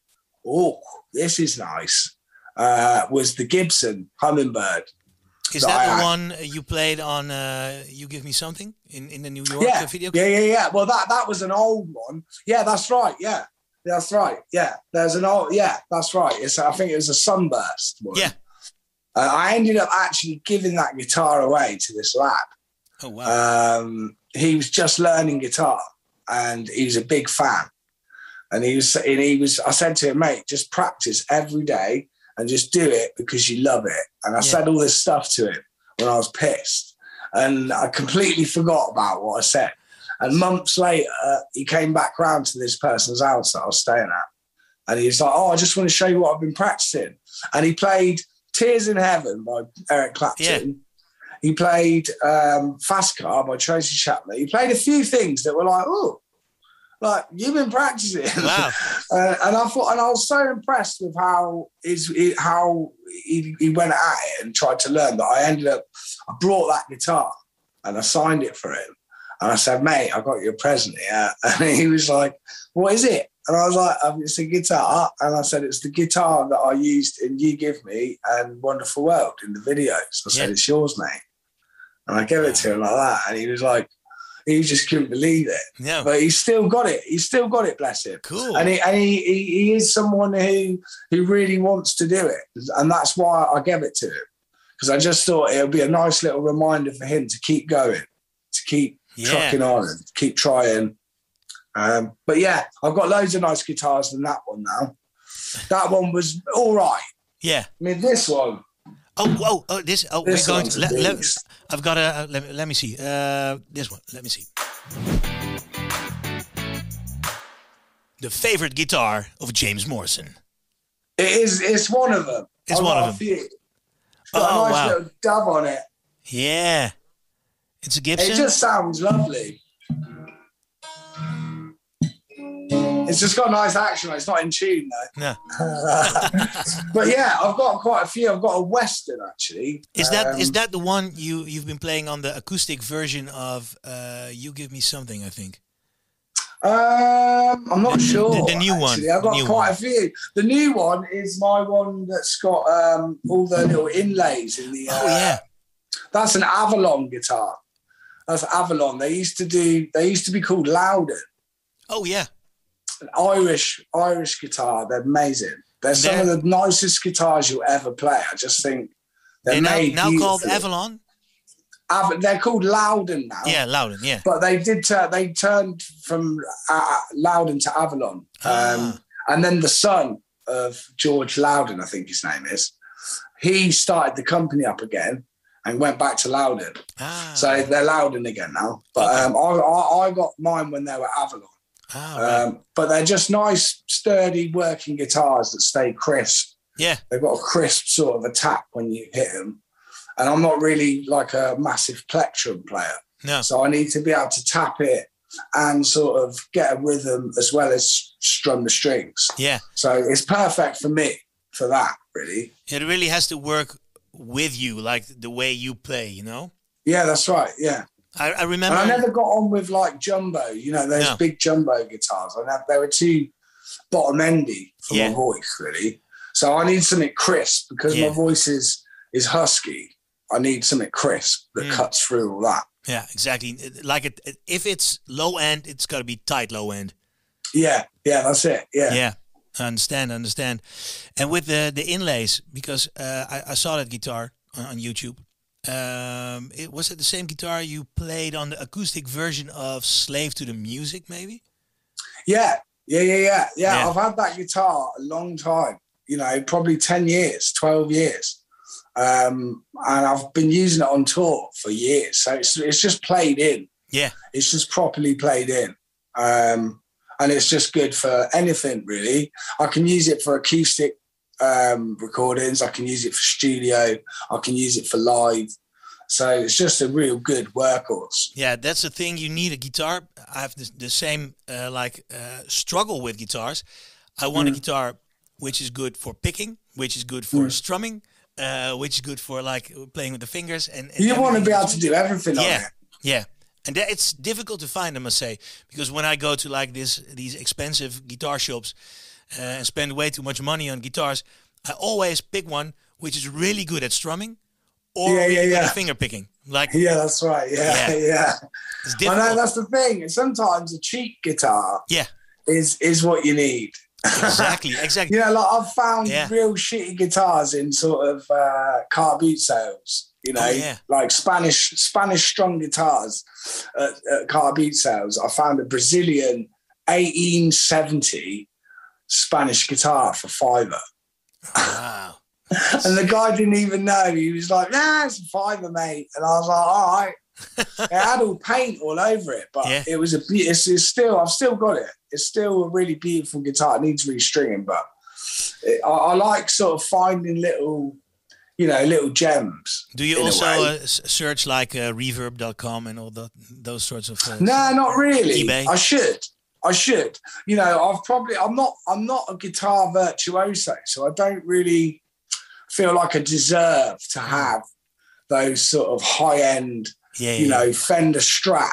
oh, this is nice, uh, was the Gibson Hummingbird. Is So that I- the one you played on uh, "You Give Me Something" in, in the New York Yeah, video? yeah, yeah, yeah. Well, that that was an old one. Yeah, that's right. Yeah, that's right. Yeah, there's an old. Yeah, that's right. It's I think it was a Sunburst one. Yeah. Uh, I ended up actually giving that guitar away to this lad. Oh wow. um, he was just learning guitar and he was a big fan. And he was, and he was, I said to him, mate, just practice every day and just do it because you love it. And I Yeah. said all this stuff to him when I was pissed. And I completely forgot about what I said. And months later, he came back round to this person's house that I was staying at. And he was like, Oh, I just want to show you what I've been practicing. And he played Tears in Heaven by Eric Clapton. He played um, Fast Car by Tracy Chapman. He played a few things that were like, oh, like you've been practicing. Wow. uh, and I thought, and I was so impressed with how his how he, he went at it and tried to learn that I ended up, I brought that guitar and I signed it for him. And I said, mate, I got you a present here. And he was like, what is it? And I was like, um, it's a guitar. And I said, it's the guitar that I used in You Give Me and Wonderful World in the videos. I said, Yeah. it's yours, mate. And I gave it to him like that. And he was like, he just couldn't believe it. Yeah. But he's still got it. He's still got it, bless him. Cool. And, he, and he, he, he is someone who, who really wants to do it. And that's why I gave it to him. Because I just thought it would be a nice little reminder for him to keep going, to keep Yeah. trucking on and keep trying. Um, but yeah, I've got loads of nice guitars than that one now. That one was all right. Yeah. I mean, this one. Oh, whoa, oh, this. Oh, This we're going to. Let, let. I've got a. Uh, let, me- let me see. Uh, this one. Let me see. The favorite guitar of James Morrison. It is. It's one of them. It's I've one of them. few. It's got Oh, a nice wow. little dub on it. Yeah. It's a Gibson. It just sounds lovely. It's just got nice action. It's not in tune though. no. but yeah, I've got quite a few. I've got a Western actually. Is that is Um, that the one you you've been playing on the acoustic version of uh, "You Give Me Something"? I think. Um, I'm not sure. the new one. I've got quite one. a few. The new one is my one that's got um, all the little inlays in the. Uh, Oh yeah. That's an Avalon guitar. That's Avalon. They used to do. They used to be called Lowden. Oh yeah. Irish Irish guitar. They're amazing. They're some of they're- the nicest guitars you'll ever play. I just think they're They're now, made now called. Avalon. Av- they're called Lowden now. Yeah, Lowden. Yeah. But they did. Tur- they turned from uh, Lowden to Avalon. Um, Ah. And then the son of George Lowden, I think his name is, he started the company up again and went back to Lowden. Ah. So they're Lowden again now. But Okay. um, I, I, I got mine when they were Avalon. Ah, right. Um, but they're just nice, sturdy working guitars that stay crisp. yeah. They've got a crisp sort of attack when you hit them. And I'm not really like a massive plectrum player. No. So I need to be able to tap it and sort of get a rhythm as well as strum the strings. Yeah. So it's perfect for me for that, really. It really has to work with you, like the way you play. You know. Yeah, that's right. Yeah. I, I And remember. I never got on with like jumbo, you know, those No. big jumbo guitars. I never, they were too bottom endy for Yeah. my voice, really. So I need something crisp because Yeah. my voice is is husky. I need something crisp that Mm. cuts through all that. yeah, exactly. Like it, if it's low end, it's got to be tight low end. Yeah, yeah, that's it. Yeah. Yeah. I understand, I understand. And with the the inlays, because uh, I, I saw that guitar on, on YouTube. Um, it was it the same guitar you played on the acoustic version of "Slave to the Music"? Maybe. Yeah, yeah, yeah, yeah, yeah. Yeah. I've had that guitar a long time. You know, probably ten years, twelve years, um, and I've been using it on tour for years. So it's it's just played in. Yeah. It's just properly played in, um, and it's just good for anything really. I can use it for acoustic um, recordings. I can use it for studio. I can use it for live. So it's just a real good workhorse. Yeah, that's the thing. You need a guitar. I have the, the same uh, like uh, struggle with guitars. I want a Mm. guitar which is good for picking, which is good for Mm. strumming, uh, which is good for like playing with the fingers. And, and You want to be able to do everything Yeah. Yeah, and that, it's difficult to find, them I must say, because when I go to like this these expensive guitar shops uh, and spend way too much money on guitars, I always pick one which is really good at strumming or Yeah, really yeah, yeah. finger picking. Like Yeah, that's right. Yeah, Yeah. yeah. I know that's the thing. And Sometimes a cheap guitar yeah, is is what you need. exactly, exactly. You know, like I've found Yeah. real shitty guitars in sort of uh, car boot sales. You know, Oh, yeah. like Spanish Spanish strung guitars at, at car boot sales. I found a Brazilian 1870 Spanish guitar for fiver. Wow. And the guy didn't even know. He was like, "Nah, it's a fiver, mate." And I was like, "All right." it had all paint all over it, but Yeah. it was a. be- It's, it's still. I've still got it. It's still a really beautiful guitar. It needs restringing, but it, I, I like sort of finding little, you know, little gems. Do you also uh, search like uh, reverb.com and all that those sorts of uh, No, not really. eBay? I should. I should. You know, I've probably. I'm not. I'm not a guitar virtuoso, so I don't really feel like I deserve to have those sort of high end, yeah, you yeah, know, Fender Strat.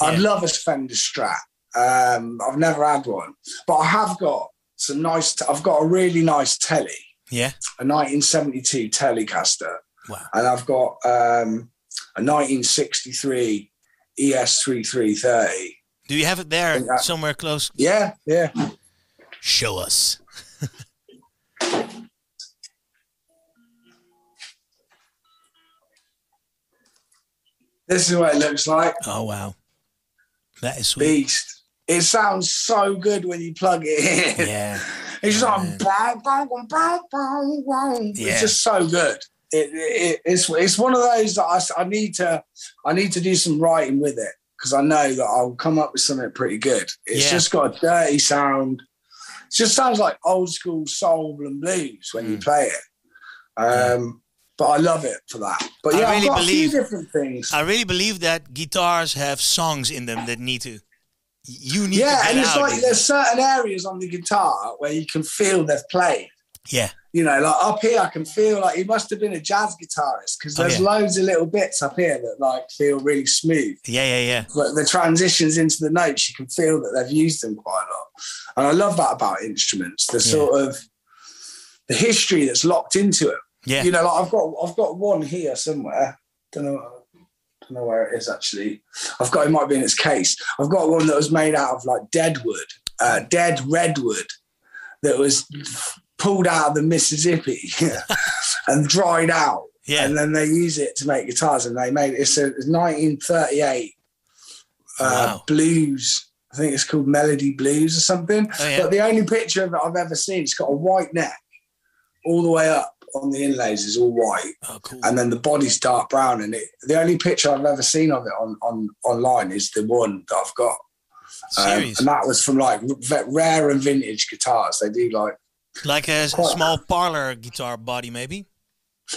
I'd love a Fender Strat. Um, I've never had one, but I have got some nice. T- I've got a really nice telly, yeah. a 1972 Telecaster, Wow. and I've got um, a 1963 ES-330. Do you have it there I- somewhere close? Yeah, yeah. Show us. This is what it looks like. Oh wow, that is sweet. Beast. It sounds so good when you plug it in. Yeah. It's just like. Yeah. It's just so good. It, it, it's it's one of those that I, I need to I need to do some writing with it because I know that I'll come up with something pretty good. It's Yeah. just got a dirty sound. It just sounds like old school soul and blues when you Mm. play it. Um, But I love it for that. But I yeah, really I've got believe- a few different things. I really believe that guitars have songs in them that need to. You need yeah, and it's out. like there's certain areas on the guitar where you can feel they've played. Yeah, You know, like up here, I can feel like he must have been a jazz guitarist because Oh, there's yeah. loads of little bits up here that like feel really smooth. yeah, yeah, yeah. But the transitions into the notes, you can feel that they've used them quite a lot. And I love that about instruments, the Yeah. sort of the history that's locked into it. Yeah. You know, like I've got I've got one here somewhere. Don't know don't know where it is actually. I've got it might be in its case. I've got one that was made out of like dead wood, uh, dead redwood that was pulled out of the Mississippi and dried out. Yeah. And then they use it to make guitars and they made it's a 1938 uh, Wow. blues. I think it's called Melody Blues or something. Oh, yeah. But the only picture of it I've ever seen, it's got a white neck all the way up on the inlays is all white, Oh, cool. and then the body's dark brown. And it, the only picture I've ever seen of it on, on online is the one that I've got. Um, and that was from like rare and vintage guitars. They do like like a small parlor guitar body, maybe.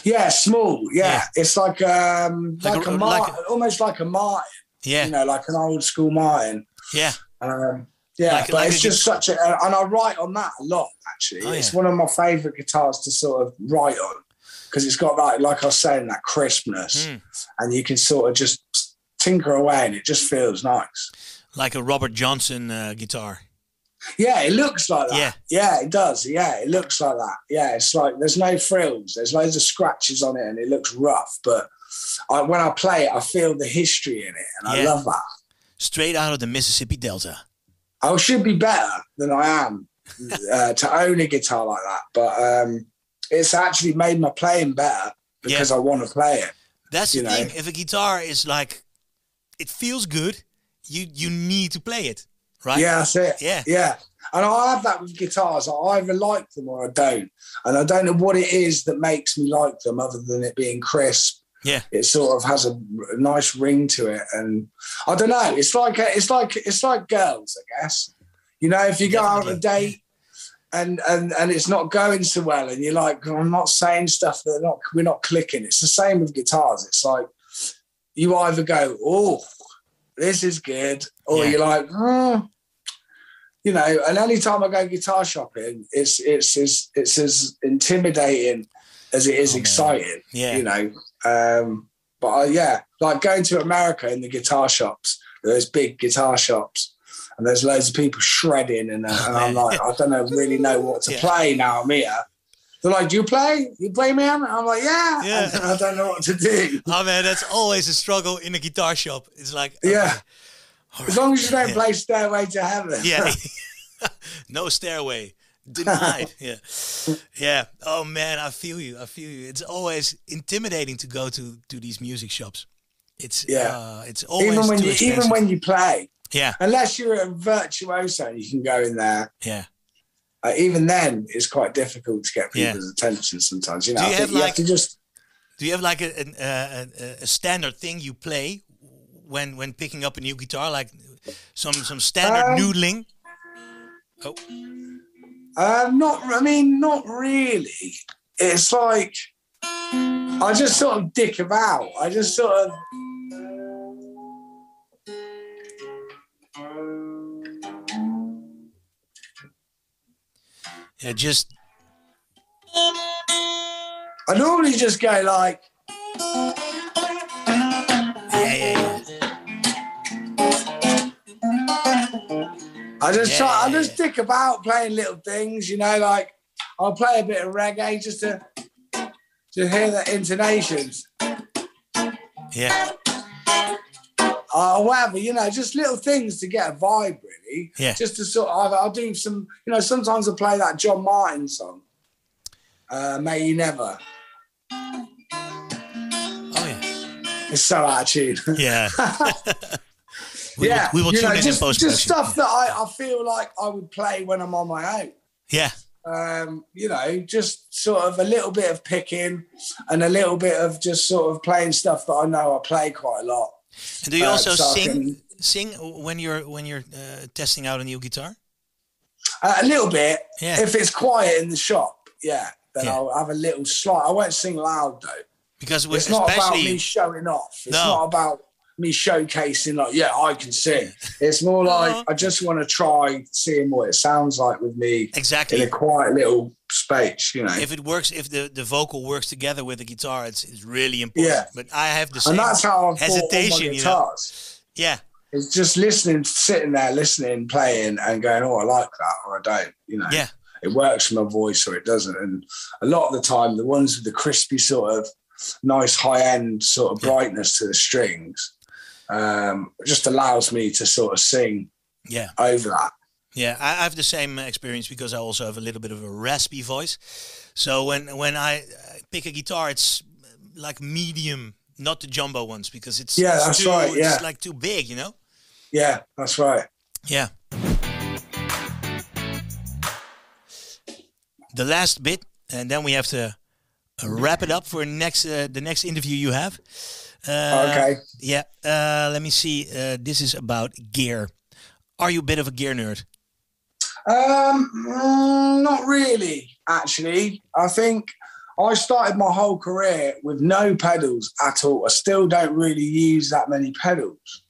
yeah, small. Yeah, Yeah. it's like um Like like, a- a, Mar- like almost like a Martin. Yeah, You know, like an old school Martin. yeah. Um, yeah, Like- but it's a just such a, and I write on that a lot. Actually, Oh, it's yeah. one of my favourite guitars to sort of write on because it's got that, like I was saying, that crispness, Mm. and you can sort of just tinker away, and it just feels nice. Like a Robert Johnson uh, guitar. Yeah, it looks like that. Yeah. yeah, it does. Yeah, it looks like that. Yeah, it's like there's no frills. There's loads of scratches on it, and it looks rough. But I, when I play it, I feel the history in it, and I love that. Straight out of the Mississippi Delta. I should be better than I am uh, to own a guitar like that, but um, it's actually made my playing better because I want to play it. That's the You know. thing. If a guitar is like, it feels good, you you need to play it, right? Yeah, that's it. Yeah. yeah. And I have that with guitars. I either like them or I don't, and I don't know what it is that makes me like them, other than it being crisp. Yeah. It sort of has a, nice ring to it, and I don't know. It's like it's like it's like girls, I guess. You know, if you go out on a date and and and it's not going so well, and you're like, I'm not saying stuff that not we're not clicking. It's the same with guitars. It's like you either go, oh, this is good, or Yeah. you're like, oh. You know, and any time I go guitar shopping, it's it's as it's as intimidating as it is Oh, exciting. Yeah. You know, um, but uh, yeah, like going to America in the guitar shops, those big guitar shops, and there's loads of people shredding, and, uh, and I'm like, I don't know, really know what to Yeah. play now. I'm here. They're like, "Do you play? You play, man?" I'm like, "Yeah." Yeah. And I don't know what to do. Oh man, that's always a struggle in a guitar shop. It's like, okay, Yeah. all As long as you don't Yeah. play "Stairway to Heaven." yeah, no stairway, denied. yeah, yeah. Oh man, I feel you. I feel you. It's always intimidating to go to to these music shops. It's Yeah. uh, it's always even when you expensive. even when you play, yeah, unless you're a virtuoso, you can go in there. yeah. Uh, even then, it's quite difficult to get Yeah. people's attention sometimes. You know, Do you have, you like- have to just Do you have like a a, a, a- a standard thing you play when when picking up a new guitar, like some some standard Um, noodling? Oh, Uh, not, I mean, not really. It's like I just sort of dick about. I just sort of. Yeah, just I normally just go like, yeah, yeah, yeah. I just try, I just dick about playing little things, you know, like I'll play a bit of reggae just to to hear the intonations. yeah. Or whatever, you know, just little things to get a vibe, really. Yeah. Just to sort of, I'll do some, you know, sometimes I play that John Martyn song, uh, May You Never. Oh yeah, It's so out of tune. yeah. We yeah, will, we will you tune know, in just, in post just stuff that I, I feel like I would play when I'm on my own. Yeah, Um, you know, just sort of a little bit of picking and a little bit of just sort of playing stuff that I know I play quite a lot. And do you Uh, also so I sing sing when you're when you're uh, testing out a new guitar? Uh, a little bit. Yeah. If it's quiet in the shop, yeah, then Yeah. I'll have a little slight. I won't sing loud though. Because It's not about me showing off. It's No. not about me showcasing like, yeah, I can sing. It's more like Uh-huh. I just want to try seeing what it sounds like with me exactly in a quiet little space, you know. if it works, if the, the vocal works together with the guitar, it's, it's really important. Yeah. But I have the same. and that's how I've bought all my hesitation, you know. yeah, It's just listening, sitting there, listening, playing, and going, "Oh, I like that," or "I don't." You know, yeah, it works for my voice or it doesn't. And a lot of the time, the ones with the crispy sort of nice high end sort of Yeah. brightness to the strings um, just allows me to sort of sing yeah, over that. yeah. I, have the same experience because I also have a little bit of a raspy voice. So when when I uh, pick a guitar, it's like medium, not the jumbo ones, because it's Yeah, it's that's too, right, yeah. It's like too big, you know. Yeah, that's right. Yeah. The last bit, and then we have to uh, wrap it up for next uh, the next interview you have. Uh, okay. Yeah. Uh, let me see. Uh, this is about gear. Are you a bit of a gear nerd? Um, mm, not really, actually. I think I started my whole career with no pedals at all. I still don't really use that many pedals.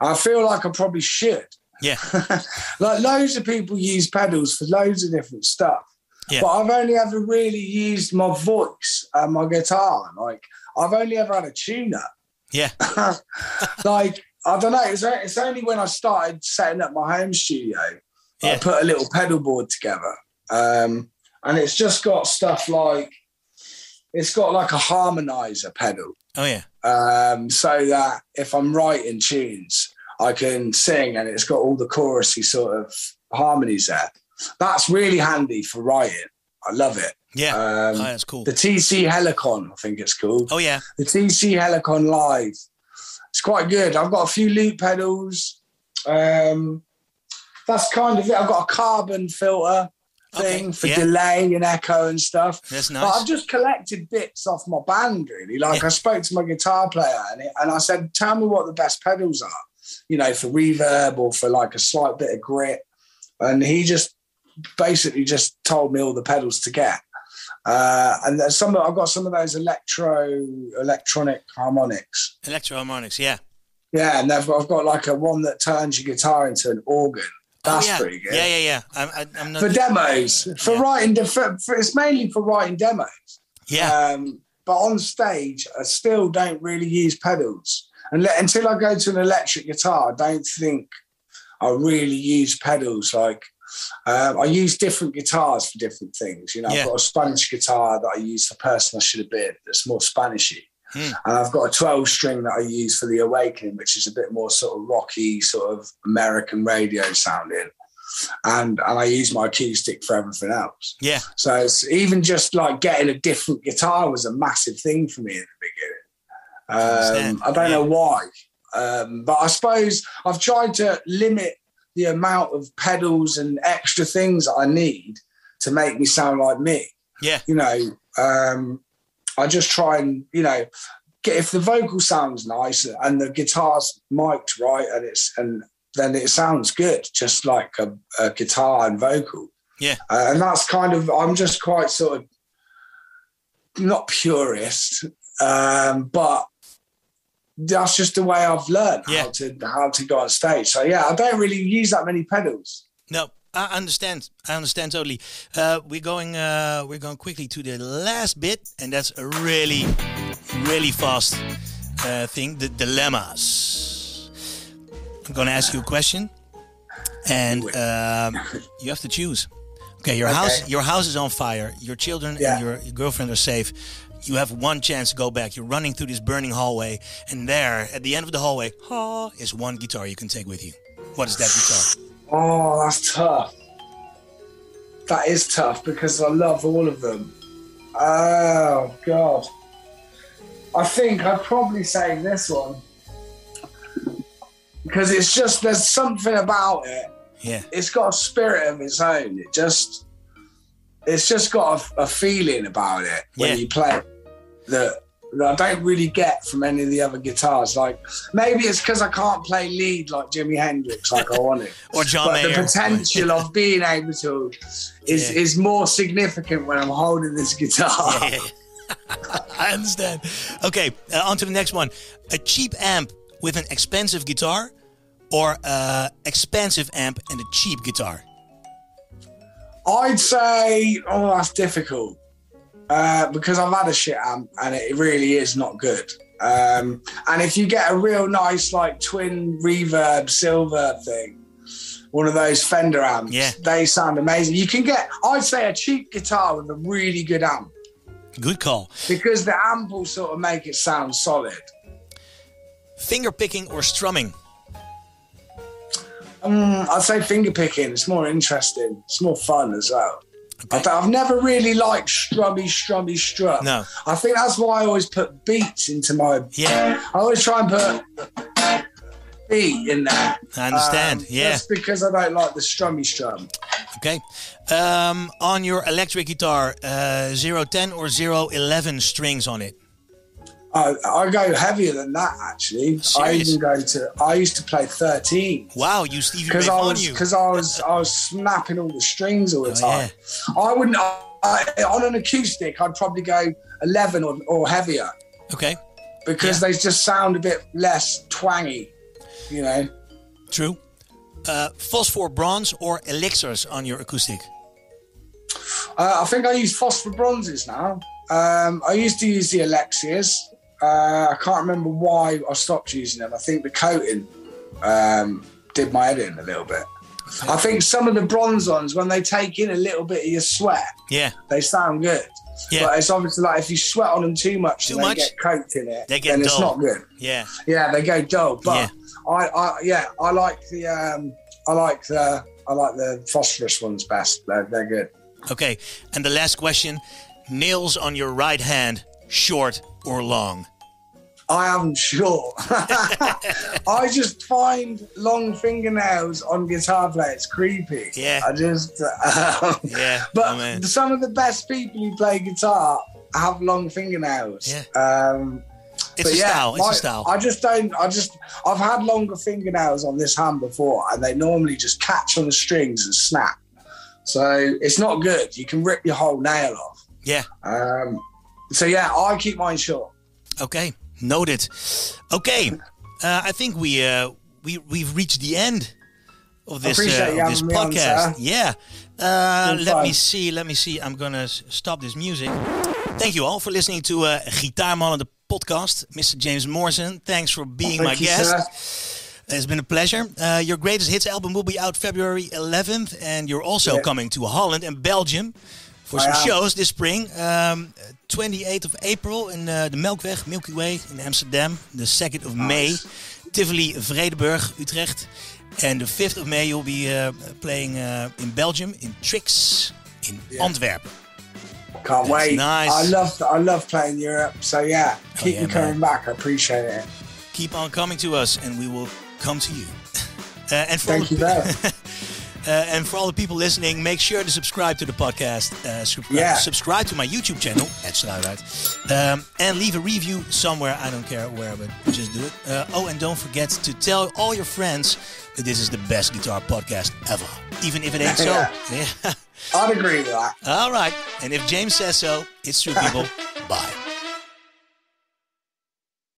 I feel like I probably should. Yeah. like loads of people use pedals for loads of different stuff. Yeah. But I've only ever really used my voice and my guitar. Like I've only ever had a tuner. Yeah. like I don't know. It's, it's only when I started setting up my home studio, I put a little pedal board together, um, and it's just got stuff like it's got like a harmonizer pedal, Oh yeah. um, so that if I'm writing tunes, I can sing, and it's got all the chorusy sort of harmonies there. That's really handy for writing. I love it. Yeah. Um, oh, that's cool. the TC Helicon, I think it's called Oh yeah. the TC Helicon Live. It's quite good. I've got a few loop pedals. Um, that's kind of it. I've got a carbon filter thing Okay, for yeah. delay and echo and stuff. That's But nice. I've just collected bits off my band, really. Like Yeah. I spoke to my guitar player and, it, and I said, "Tell me what the best pedals are, you know, for reverb or for like a slight bit of grit." And he just basically just told me all the pedals to get. Uh, and there's some. I've got some of those electro electronic harmonics. Electro-Harmonix. Yeah. Yeah, and they've got, I've got like a one that turns your guitar into an organ. That's oh, yeah. pretty good. Yeah, yeah, yeah. I'm, I'm not. For demos, for Yeah. writing, for, for, it's mainly for writing demos. yeah. Um, but on stage, I still don't really use pedals. And le- until I go to an electric guitar, I don't think I really use pedals. Like um, I use different guitars for different things. You know, Yeah. I've got a Spanish guitar that I use for "Person I Should Have Been." That's more Spanishy, Hmm. and I've got a twelve string that I use for "The Awakening," which is a bit more sort of rocky, sort of American radio sounding. And and I use my acoustic for everything else. yeah. So it's even just like getting a different guitar was a massive thing for me in the beginning. Um, I don't know why, um, but I suppose I've tried to limit the amount of pedals and extra things I need to make me sound like me. Yeah. You know, um, I just try and you know get if the vocal sounds nice and the guitar's mic'd right and it's and then it sounds good, just like a, a guitar and vocal. Yeah. Uh, and that's kind of I'm just quite sort of not purist, um, but that's just the way I've learned Yeah. how to how to go on stage. So yeah, I don't really use that many pedals. No, I understand. I understand totally. Uh, we're going. Uh, we're going quickly to the last bit, and that's a really, really fast uh, thing. The dilemmas. I'm going to ask you a question, and um, you have to choose. Okay, your house. Your house is on fire. Your children Yeah. and your, your girlfriend are safe. You have one chance to go back. You're running through this burning hallway, and there, at the end of the hallway, ah, is one guitar you can take with you. What is that guitar? Oh, that's tough. That is tough because I love all of them. Oh God. I think I'd probably say this one. because it's just there's something about it. Yeah. It's got a spirit of its own. It just it's just got a, a feeling about it when Yeah. you play that, that I don't really get from any of the other guitars. Like maybe it's because I can't play lead like Jimi Hendrix like I want it. Or John but the potential of being able to is Yeah. is more significant when I'm holding this guitar. Yeah. I understand. Okay, uh, on to the next one. A cheap amp with an expensive guitar, or uh, expensive amp and a cheap guitar. I'd say, oh, that's difficult uh, because I've had a shit amp and it really is not good. Um, and if you get a real nice, like twin reverb silver thing, one of those Fender amps, Yeah. they sound amazing. You can get, I'd say, a cheap guitar with a really good amp Good call. because the amp will sort of make it sound solid. Finger picking or strumming. Mm, I'd say finger picking. It's more interesting. It's more fun as well. Okay. I've never really liked strummy, strummy strum. No. I think that's why I always put beats into my. Yeah, I always try and put beat in there. I understand. Um, yeah. That's because I don't like the strummy strum. Okay. Um, on your electric guitar, uh, 010 or 011 strings on it. I, I go heavier than that actually. I even go to. I used to play thirteen. Wow, you because I was you. because I was I was snapping all the strings all the Oh, time. I wouldn't I, on an acoustic. I'd probably go eleven or, or heavier Okay, because they just sound a bit less twangy. You know, true. Uh, phosphor bronze or elixirs on your acoustic. uh, I think I use phosphor bronzes now. Um, I used to use the Elixirs. Uh, I can't remember why I stopped using them. I think the coating um, did my head in a little bit. I think some of the bronze ones, when they take in a little bit of your sweat, Yeah, they sound good. Yeah. But it's obviously like if you sweat on them too much Too and they much, get coaked in it, they get then it's dull. not good. yeah. Yeah, they go dull. But Yeah. I, I, yeah, I like the, um, I like the, I like the phosphorus ones best. They're, they're good. Okay, and the last question: nails on your right hand, short or long? I am sure. I just find long fingernails on guitar players creepy. Yeah. I just. Um, Yeah, But oh, some of the best people who play guitar have long fingernails. Yeah. Um, It's a yeah, style. It's my- a style. I just don't. I just. I've had longer fingernails on this hand before, and they normally just catch on the strings and snap. So it's not good. You can rip your whole nail off. yeah. Um, so yeah, I keep mine short. Okay, noted. Okay, uh, I think we uh, we we've reached the end of this uh, of this me on, podcast. yeah. Uh, let me see. Let me see. I'm gonna stop this music. Thank you all for listening to uh, Gitaarmannen the podcast. Mr. James Morrison, thanks for being my guest. sir. It's been a pleasure. Uh, your greatest hits album will be out February 11th, and you're also Yeah. coming to Holland and Belgium for some shows this spring. Um, 28th of April in uh, the Melkweg, Milky Way in Amsterdam. The 2nd of May, Tivoli, Vredenburg, Utrecht. And the 5th of May, you'll be uh, playing uh, in Belgium, in Trix, in Yeah. Antwerp. Can't That's wait. nice. I love. I love playing Europe. So yeah, keep yeah, me coming back. I appreciate it. Keep on coming to us, and we will come to you. Uh, and for Thank you. Uh, and for all the people listening, make sure to subscribe to the podcast. Uh, sub- Yeah. subscribe to my YouTube channel at Struijlaart. Um, and leave a review somewhere. I don't care where, but just do it. Uh, oh, and don't forget to tell all your friends that this is the best guitar podcast ever. Even if it ain't so. Yeah. I'd agree with that. all right. And if James says so, it's true, people.